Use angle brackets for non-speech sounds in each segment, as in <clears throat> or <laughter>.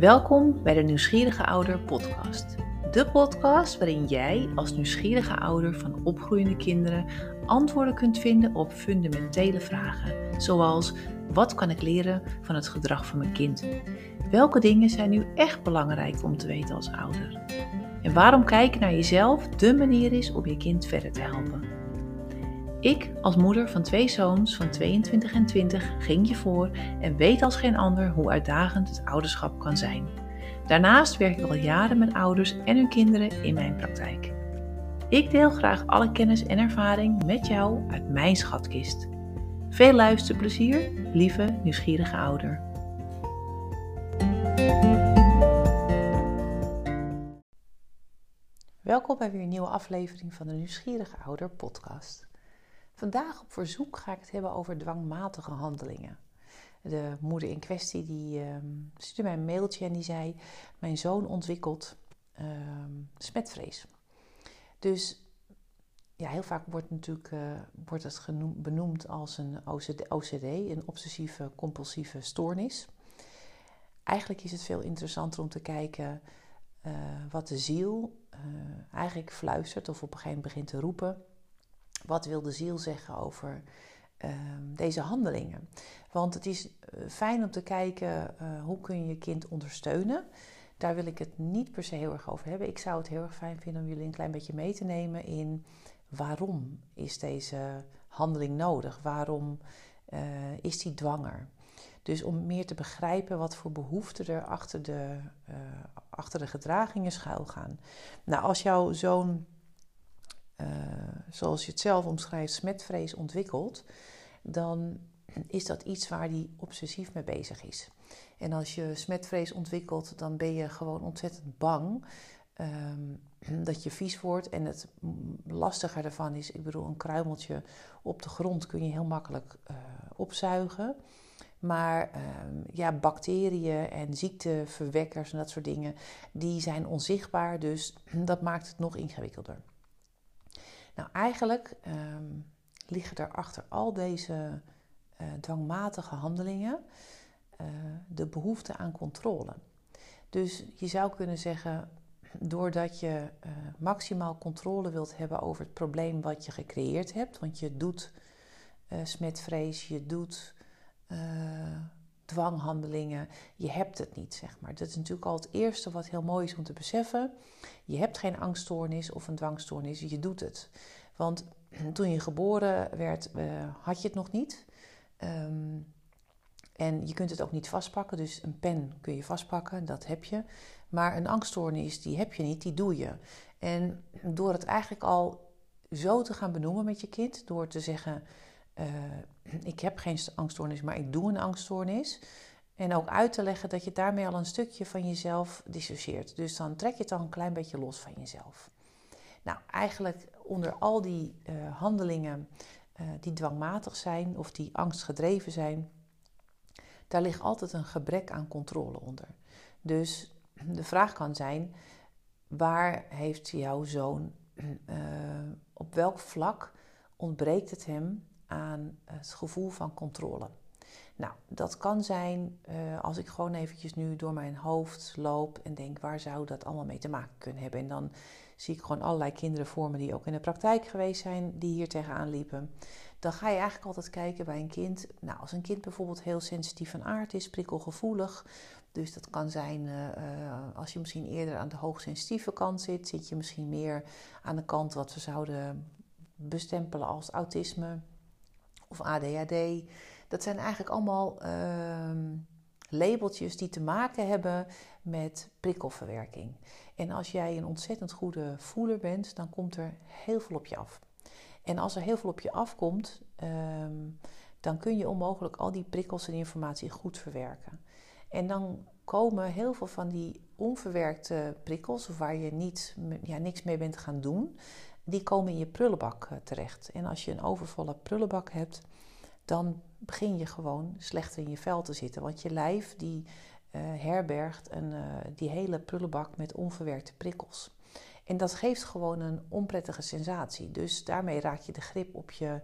Welkom bij de Nieuwsgierige Ouder podcast. De podcast waarin jij als nieuwsgierige ouder van opgroeiende kinderen antwoorden kunt vinden op fundamentele vragen, zoals wat kan ik leren van het gedrag van mijn kind? Welke dingen zijn nu echt belangrijk om te weten als ouder? En waarom kijken naar jezelf de manier is om je kind verder te helpen? Ik, als moeder van twee zoons van 22 en 20, ging je voor en weet als geen ander hoe uitdagend het ouderschap kan zijn. Daarnaast werk ik al jaren met ouders en hun kinderen in mijn praktijk. Ik deel graag alle kennis en ervaring met jou uit mijn schatkist. Veel luisterplezier, lieve nieuwsgierige ouder. Welkom bij weer een nieuwe aflevering van de Nieuwsgierige Ouder podcast. Vandaag op verzoek ga ik het hebben over dwangmatige handelingen. De moeder in kwestie die uh, stuurde mij een mailtje en die zei: Mijn zoon ontwikkelt uh, smetvrees. Dus ja, heel vaak wordt, natuurlijk, uh, wordt het genoemd, benoemd als een OCD, een obsessieve compulsieve stoornis. Eigenlijk is het veel interessanter om te kijken uh, wat de ziel uh, eigenlijk fluistert of op een gegeven moment begint te roepen. Wat wil de ziel zeggen over ehm, deze handelingen? Want het is fijn om te kijken hoe kun je je kind ondersteunen. Daar wil ik het niet per se heel erg over hebben. Ik zou het heel erg fijn vinden om jullie een klein beetje mee te nemen in waarom is deze handeling nodig? Waarom uh, is die dwanger? Dus om meer te begrijpen wat voor behoeften er achter de, achter de gedragingen schuilgaan. Nou, als jouw zoon, uh, zoals je het zelf omschrijft, smetvrees ontwikkelt, dan is dat iets waar hij obsessief mee bezig is. En als je smetvrees ontwikkelt, dan ben je gewoon ontzettend bang um, dat je vies wordt. En het lastiger daarvan is, ik bedoel, een kruimeltje op de grond kun je heel makkelijk uh, opzuigen. Maar uh, ja, bacteriën en ziekteverwekkers en dat soort dingen, die zijn onzichtbaar. Dus <clears throat> dat maakt het nog ingewikkelder. Nou, eigenlijk um, liggen er achter al deze uh, dwangmatige handelingen uh, de behoefte aan controle. Dus je zou kunnen zeggen, doordat je uh, maximaal controle wilt hebben over het probleem wat je gecreëerd hebt. Want je doet smetvrees, je doet dwanghandelingen, je hebt het niet, zeg maar. Dat is natuurlijk al het eerste wat heel mooi is om te beseffen. Je hebt geen angststoornis of een dwangstoornis, je doet het. Want <clears throat> toen je geboren werd, had je het nog niet. Um, en je kunt het ook niet vastpakken, dus een pen kun je vastpakken, dat heb je. Maar een angststoornis, die heb je niet, die doe je. En door het eigenlijk al zo te gaan benoemen met je kind, door te zeggen: uh, Ik heb geen angststoornis, maar ik doe een angststoornis. En ook uit te leggen dat je daarmee al een stukje van jezelf dissocieert. Dus dan trek je het al een klein beetje los van jezelf. Nou, eigenlijk onder al die uh, handelingen uh, die dwangmatig zijn of die angstgedreven zijn, daar ligt altijd een gebrek aan controle onder. Dus de vraag kan zijn: waar heeft jouw zoon, uh, op welk vlak ontbreekt het hem aan het gevoel van controle? Nou, dat kan zijn uh, als ik gewoon eventjes nu door mijn hoofd loop en denk waar zou dat allemaal mee te maken kunnen hebben. En dan zie ik gewoon allerlei kinderen voor me die ook in de praktijk geweest zijn, die hier tegenaan liepen dan ga je eigenlijk altijd kijken bij een kind. Nou, als een kind bijvoorbeeld heel sensitief van aard is, prikkelgevoelig. Dus dat kan zijn uh, als je misschien eerder aan de hoogsensitieve kant zit, zit je misschien meer aan de kant wat we zouden bestempelen als autisme of ADHD. Dat zijn eigenlijk allemaal uh, labeltjes die te maken hebben met prikkelverwerking. En als jij een ontzettend goede voeler bent, dan komt er heel veel op je af. En als er heel veel op je afkomt, um, dan kun je onmogelijk al die prikkels en informatie goed verwerken. En dan komen heel veel van die onverwerkte prikkels, waar je niet, ja, niks mee bent gaan doen, die komen in je prullenbak uh, terecht. En als je een overvolle prullenbak hebt, dan begin je gewoon slechter in je vel te zitten. Want je lijf die uh, herbergt een, uh, die hele prullenbak met onverwerkte prikkels. En dat geeft gewoon een onprettige sensatie. Dus daarmee raak je de grip op je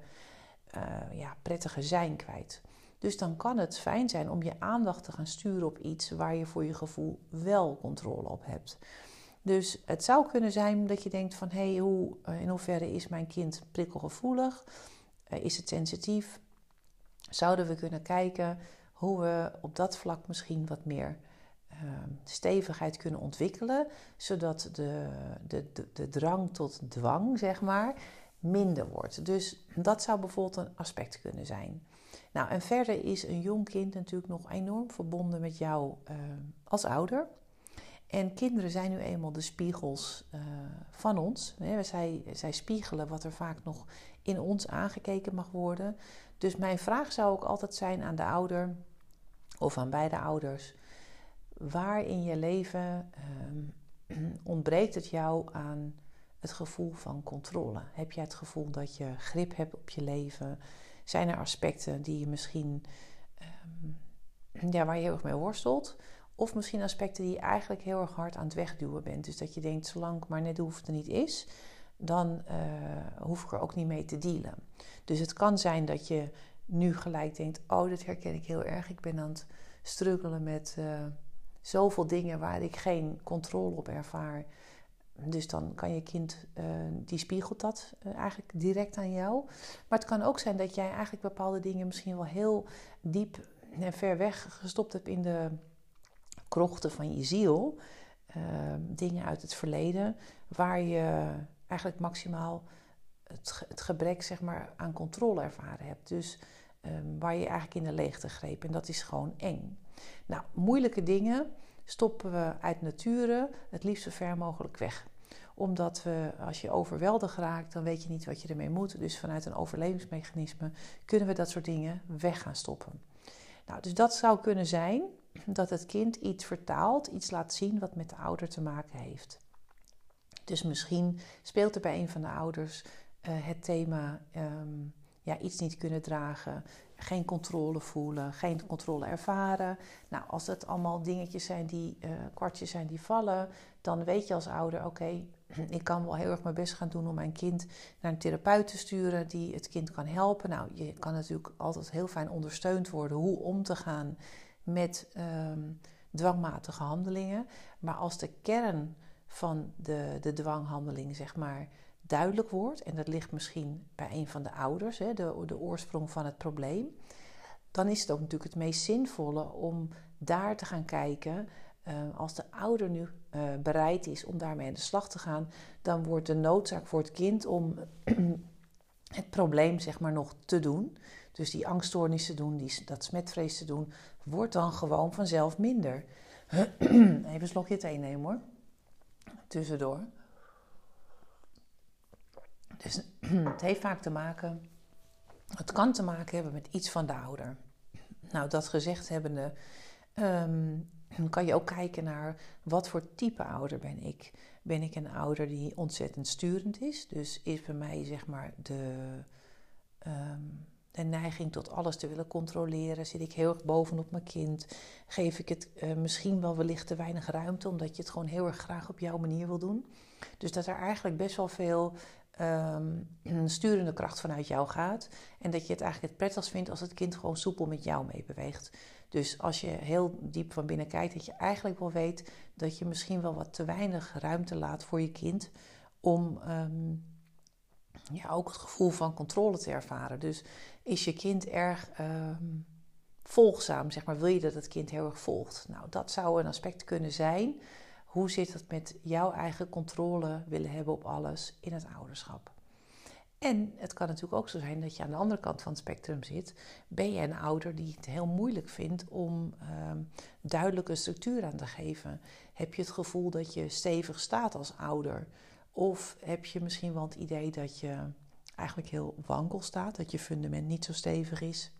ja, prettige zijn kwijt. Dus dan kan het fijn zijn om je aandacht te gaan sturen op iets waar je voor je gevoel wel controle op hebt. Dus het zou kunnen zijn dat je denkt van hé, hey, hoe, eh, in hoeverre is mijn kind prikkelgevoelig? Uh, is het sensitief? Zouden we kunnen kijken hoe we op dat vlak misschien wat meer uh, stevigheid kunnen ontwikkelen, zodat de, de, de, de drang tot dwang, zeg maar, minder wordt. Dus dat zou bijvoorbeeld een aspect kunnen zijn. Nou, en verder is een jong kind natuurlijk nog enorm verbonden met jou uh, als ouder. En kinderen zijn nu eenmaal de spiegels uh, van ons. Zij, zij spiegelen wat er vaak nog in ons aangekeken mag worden. Dus mijn vraag zou ook altijd zijn aan de ouder of aan beide ouders: waar in je leven uh, <clears throat> ontbreekt het jou aan het gevoel van controle? Heb je het gevoel dat je grip hebt op je leven? Zijn er aspecten die je misschien, um, ja, waar je heel erg mee worstelt? Of misschien aspecten die je eigenlijk heel erg hard aan het wegduwen bent. Dus dat je denkt, zolang het maar net hoe het er niet is, dan uh, hoef ik er ook niet mee te dealen. Dus het kan zijn dat je nu gelijk denkt, oh, dat herken ik heel erg. Ik ben aan het struggelen met uh, zoveel dingen waar ik geen controle op ervaar. Dus dan kan je kind, uh, die spiegelt dat eigenlijk direct aan jou. Maar het kan ook zijn dat jij eigenlijk bepaalde dingen misschien wel heel diep en ver weg gestopt hebt in de krochten van je ziel. Uh, dingen uit het verleden, waar je eigenlijk maximaal het, gebrek zeg maar, aan controle ervaren hebt. Dus um, waar je eigenlijk in de leegte greep. En dat is gewoon eng. Nou, moeilijke dingen stoppen we uit nature het liefst zo ver mogelijk weg omdat we, als je overweldigd raakt, dan weet je niet wat je ermee moet. Dus vanuit een overlevingsmechanisme kunnen we dat soort dingen weg gaan stoppen. Nou, dus dat zou kunnen zijn dat het kind iets vertaalt, iets laat zien wat met de ouder te maken heeft. Dus misschien speelt er bij een van de ouders uh, het thema um, ja, iets niet kunnen dragen, geen controle voelen, geen controle ervaren. Nou, als dat allemaal dingetjes zijn die, uh, kwartjes zijn die vallen, dan weet je als ouder, oké, <clears throat> ik kan wel heel erg mijn best gaan doen om mijn kind naar een therapeut te sturen die het kind kan helpen. Nou, je kan natuurlijk altijd heel fijn ondersteund worden hoe om te gaan met um, dwangmatige handelingen. Maar als de kern van de, de dwanghandeling, zeg maar, duidelijk wordt, en dat ligt misschien bij een van de ouders, hè, de, de oorsprong van het probleem, dan is het ook natuurlijk het meest zinvolle om daar te gaan kijken. Uh, als de ouder nu uh, bereid is om daarmee aan de slag te gaan, dan wordt de noodzaak voor het kind om <clears throat> het probleem zeg maar nog te doen, dus die angststoornis te doen, die, dat smetvrees te doen, wordt dan gewoon vanzelf minder. <clears throat> Even een slokje thee nemen hoor. Tussendoor. Dus <clears throat> het heeft vaak te maken, het kan te maken hebben met iets van de ouder. Nou, dat gezegd hebbende, um, kan je ook kijken naar wat voor type ouder ben ik. Ben ik een ouder die ontzettend sturend is? Dus is bij mij zeg maar de, um, de neiging tot alles te willen controleren? Zit ik heel erg bovenop mijn kind? Geef ik het uh, misschien wel wellicht te weinig ruimte, omdat je het gewoon heel erg graag op jouw manier wil doen? Dus dat er eigenlijk best wel veel um, sturende kracht vanuit jou gaat. En dat je het eigenlijk het prettigst vindt als het kind gewoon soepel met jou meebeweegt. Dus als je heel diep van binnen kijkt, dat je eigenlijk wel weet dat je misschien wel wat te weinig ruimte laat voor je kind om um, ja, ook het gevoel van controle te ervaren. Dus is je kind erg um, volgzaam, zeg maar, wil je dat het kind heel erg volgt? Nou, dat zou een aspect kunnen zijn hoe zit het met jouw eigen controle willen hebben op alles in het ouderschap? En het kan natuurlijk ook zo zijn dat je aan de andere kant van het spectrum zit. Ben je een ouder die het heel moeilijk vindt om uh, duidelijke structuur aan te geven? Heb je het gevoel dat je stevig staat als ouder? Of heb je misschien wel het idee dat je eigenlijk heel wankel staat, dat je fundament niet zo stevig is?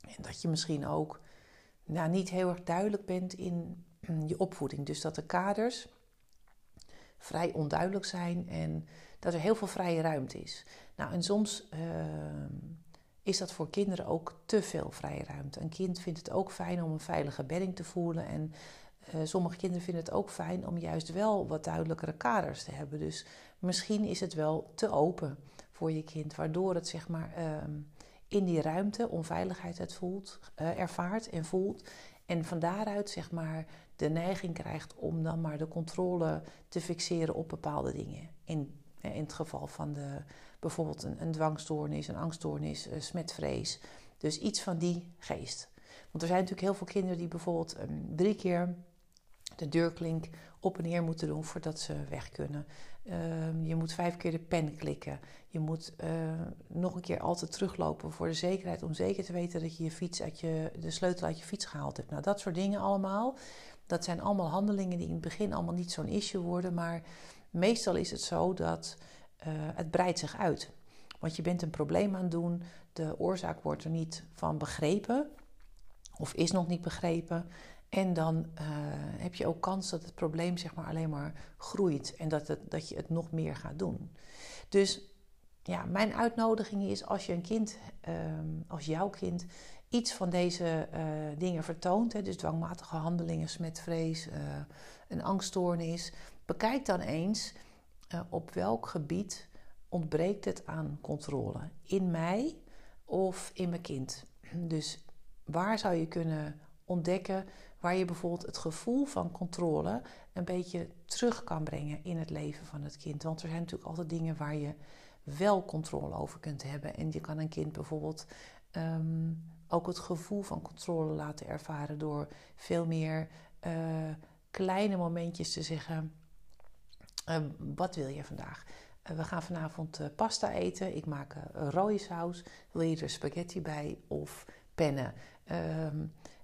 En dat je misschien ook nou, niet heel erg duidelijk bent in je opvoeding. Dus dat de kaders vrij onduidelijk zijn en dat er heel veel vrije ruimte is. Nou, en soms uh, is dat voor kinderen ook te veel vrije ruimte. Een kind vindt het ook fijn om een veilige bedding te voelen. En uh, sommige kinderen vinden het ook fijn om juist wel wat duidelijkere kaders te hebben. Dus misschien is het wel te open voor je kind, waardoor het zeg maar uh, in die ruimte onveiligheid het voelt, uh, ervaart en voelt. En van daaruit zeg maar de neiging krijgt om dan maar de controle te fixeren op bepaalde dingen. In, eh, in het geval van de, bijvoorbeeld een, een dwangstoornis, een angststoornis, smetvrees. Dus iets van die geest. Want er zijn natuurlijk heel veel kinderen die bijvoorbeeld um, drie keer de deurklink op en neer moeten doen voordat ze weg kunnen. Ehm, je moet vijf keer de pen klikken. Je moet uh, nog een keer altijd teruglopen voor de zekerheid. Om zeker te weten dat je, je, fiets uit je de sleutel uit je fiets gehaald hebt. Nou, dat soort dingen allemaal. Dat zijn allemaal handelingen die in het begin allemaal niet zo'n issue worden. Maar meestal is het zo dat uh, het breidt zich uit. Want je bent een probleem aan het doen. De oorzaak wordt er niet van begrepen. Of is nog niet begrepen. En dan uh, heb je ook kans dat het probleem zeg maar alleen maar groeit en dat, het, dat je het nog meer gaat doen. Dus ja, mijn uitnodiging is als je een kind, uh, als jouw kind, iets van deze uh, dingen vertoont, hè, dus dwangmatige handelingen, smetvrees, uh, een angststoornis, bekijk dan eens op welk gebied ontbreekt het aan controle. In mij of in mijn kind. Dus waar zou je kunnen ontdekken waar je bijvoorbeeld het gevoel van controle een beetje terug kan brengen in het leven van het kind. Want er zijn natuurlijk altijd dingen waar je wel controle over kunt hebben. En je kan een kind bijvoorbeeld um, ook het gevoel van controle laten ervaren door veel meer uh, kleine momentjes te zeggen: uh, Wat wil je vandaag? Uh, we gaan vanavond pasta eten. Ik maak rode saus. Wil je er spaghetti bij of pennen?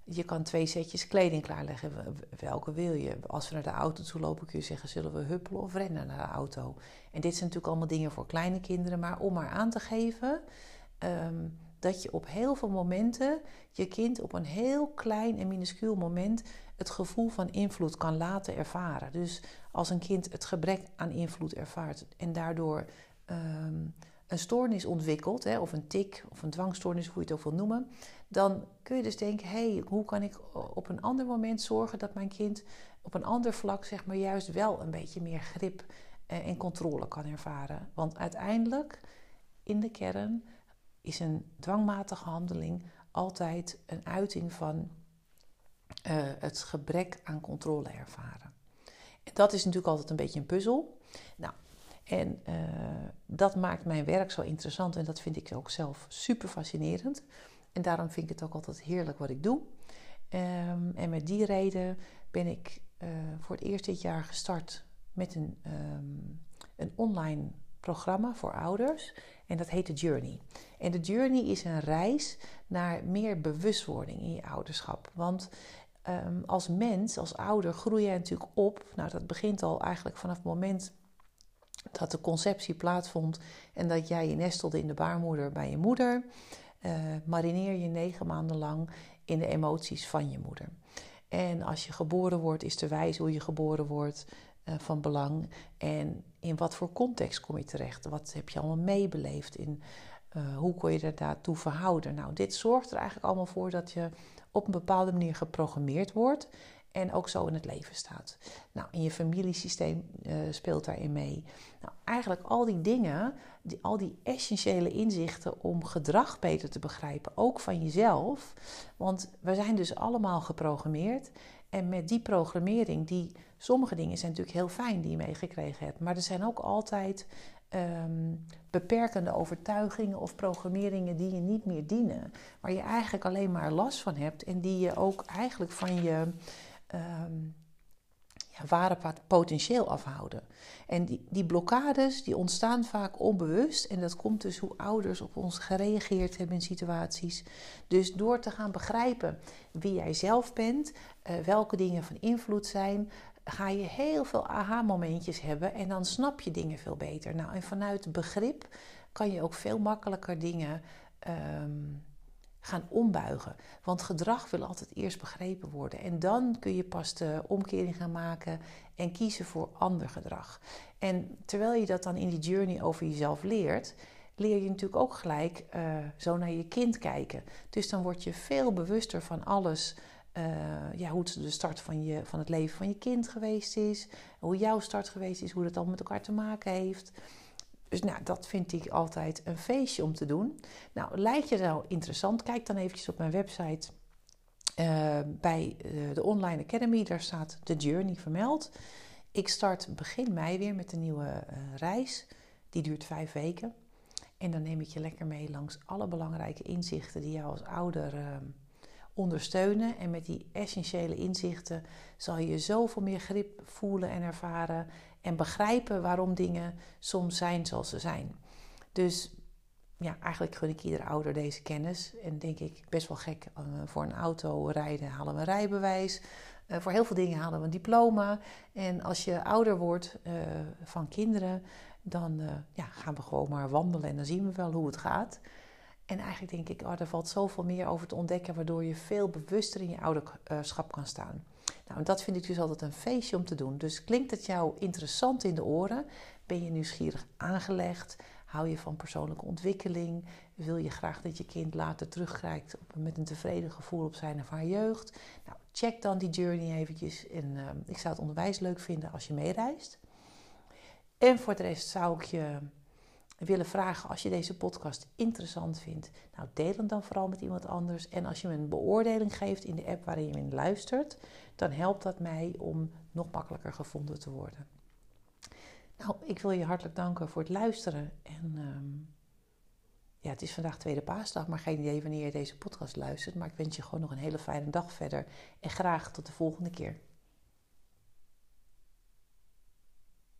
Ehm, je kan twee setjes kleding klaarleggen. Welke wil je? Als we naar de auto toe lopen, kun je zeggen: zullen we huppelen of rennen naar de auto? En dit zijn natuurlijk allemaal dingen voor kleine kinderen, maar om maar aan te geven um, dat je op heel veel momenten je kind op een heel klein en minuscuul moment het gevoel van invloed kan laten ervaren. Dus als een kind het gebrek aan invloed ervaart en daardoor um, een stoornis ontwikkelt, hè, of een tik of een dwangstoornis, hoe je het ook wil noemen, dan kun je dus denken: hé, hey, hoe kan ik op een ander moment zorgen dat mijn kind op een ander vlak, zeg maar, juist wel een beetje meer grip eh, en controle kan ervaren? Want uiteindelijk, in de kern, is een dwangmatige handeling altijd een uiting van uh, het gebrek aan controle ervaren. En dat is natuurlijk altijd een beetje een puzzel. Nou, en uh, dat maakt mijn werk zo interessant en dat vind ik ook zelf super fascinerend. En daarom vind ik het ook altijd heerlijk wat ik doe. Um, en met die reden ben ik uh, voor het eerst dit jaar gestart met een, um, een online programma voor ouders. En dat heet de Journey. En de Journey is een reis naar meer bewustwording in je ouderschap. Want um, als mens, als ouder, groei je natuurlijk op. Nou, dat begint al eigenlijk vanaf het moment dat de conceptie plaatsvond en dat jij je nestelde in de baarmoeder bij je moeder, uh, marineer je negen maanden lang in de emoties van je moeder. En als je geboren wordt, is te wijze hoe je geboren wordt uh, van belang. En in wat voor context kom je terecht? Wat heb je allemaal meebeleefd? In, uh, hoe kon je er daartoe verhouden? Nou, dit zorgt er eigenlijk allemaal voor dat je op een bepaalde manier geprogrammeerd wordt en ook zo in het leven staat. Nou, in je familiesysteem uh, speelt daarin mee. Nou, eigenlijk al die dingen, die, al die essentiële inzichten om gedrag beter te begrijpen, ook van jezelf. Want we zijn dus allemaal geprogrammeerd. En met die programmering, die sommige dingen zijn natuurlijk heel fijn die je meegekregen hebt, maar er zijn ook altijd um, beperkende overtuigingen of programmeringen die je niet meer dienen, waar je eigenlijk alleen maar last van hebt en die je ook eigenlijk van je um, ja, ware potentieel afhouden. En die, die blokkades die ontstaan vaak onbewust. En dat komt dus hoe ouders op ons gereageerd hebben in situaties. Dus door te gaan begrijpen wie jij zelf bent, uh, welke dingen van invloed zijn, ga je heel veel aha-momentjes hebben en dan snap je dingen veel beter. Nou, en vanuit begrip kan je ook veel makkelijker dingen. Um, gaan ombuigen. Want gedrag wil altijd eerst begrepen worden. En dan kun je pas de omkering gaan maken en kiezen voor ander gedrag. En terwijl je dat dan in die journey over jezelf leert, leer je natuurlijk ook gelijk uh, zo naar je kind kijken. Dus dan word je veel bewuster van alles. Uh, ja, hoe de start van, je, van het leven van je kind geweest is. Hoe jouw start geweest is. Hoe dat allemaal met elkaar te maken heeft. Dus nou, dat vind ik altijd een feestje om te doen. Nou, lijkt je nou interessant? Kijk dan eventjes op mijn website uh, bij de Online Academy. Daar staat de Journey vermeld. Ik start begin mei weer met een nieuwe uh, reis. Die duurt vijf weken. En dan neem ik je lekker mee langs alle belangrijke inzichten die jou als ouder ondersteunen. En met die essentiële inzichten zal je zoveel meer grip voelen en ervaren. En begrijpen waarom dingen soms zijn zoals ze zijn. Dus ja, eigenlijk gun ik ieder ouder deze kennis. En denk ik, best wel gek, uh, voor een auto rijden halen we een rijbewijs. Uh, voor heel veel dingen halen we een diploma. En als je ouder wordt uh, van kinderen, dan ja, gaan we gewoon maar wandelen en dan zien we wel hoe het gaat. En eigenlijk denk ik, oh, er valt zoveel meer over te ontdekken, waardoor je veel bewuster in je ouderschap kan staan. Nou, dat vind ik dus altijd een feestje om te doen. Dus klinkt het jou interessant in de oren? Ben je nieuwsgierig aangelegd? Hou je van persoonlijke ontwikkeling? Wil je graag dat je kind later terugkrijgt met een tevreden gevoel op zijn of haar jeugd? Nou, check dan die journey eventjes. En uh, ik zou het onderwijs leuk vinden als je meereist. En voor de rest zou ik je willen vragen als je deze podcast interessant vindt. Nou, deel hem dan vooral met iemand anders. En als je me een beoordeling geeft in de app waarin je me luistert, dan helpt dat mij om nog makkelijker gevonden te worden. Nou, ik wil je hartelijk danken voor het luisteren. En um, ja, het is vandaag tweede paasdag, maar geen idee wanneer je deze podcast luistert. Maar ik wens je gewoon nog een hele fijne dag verder. En graag tot de volgende keer.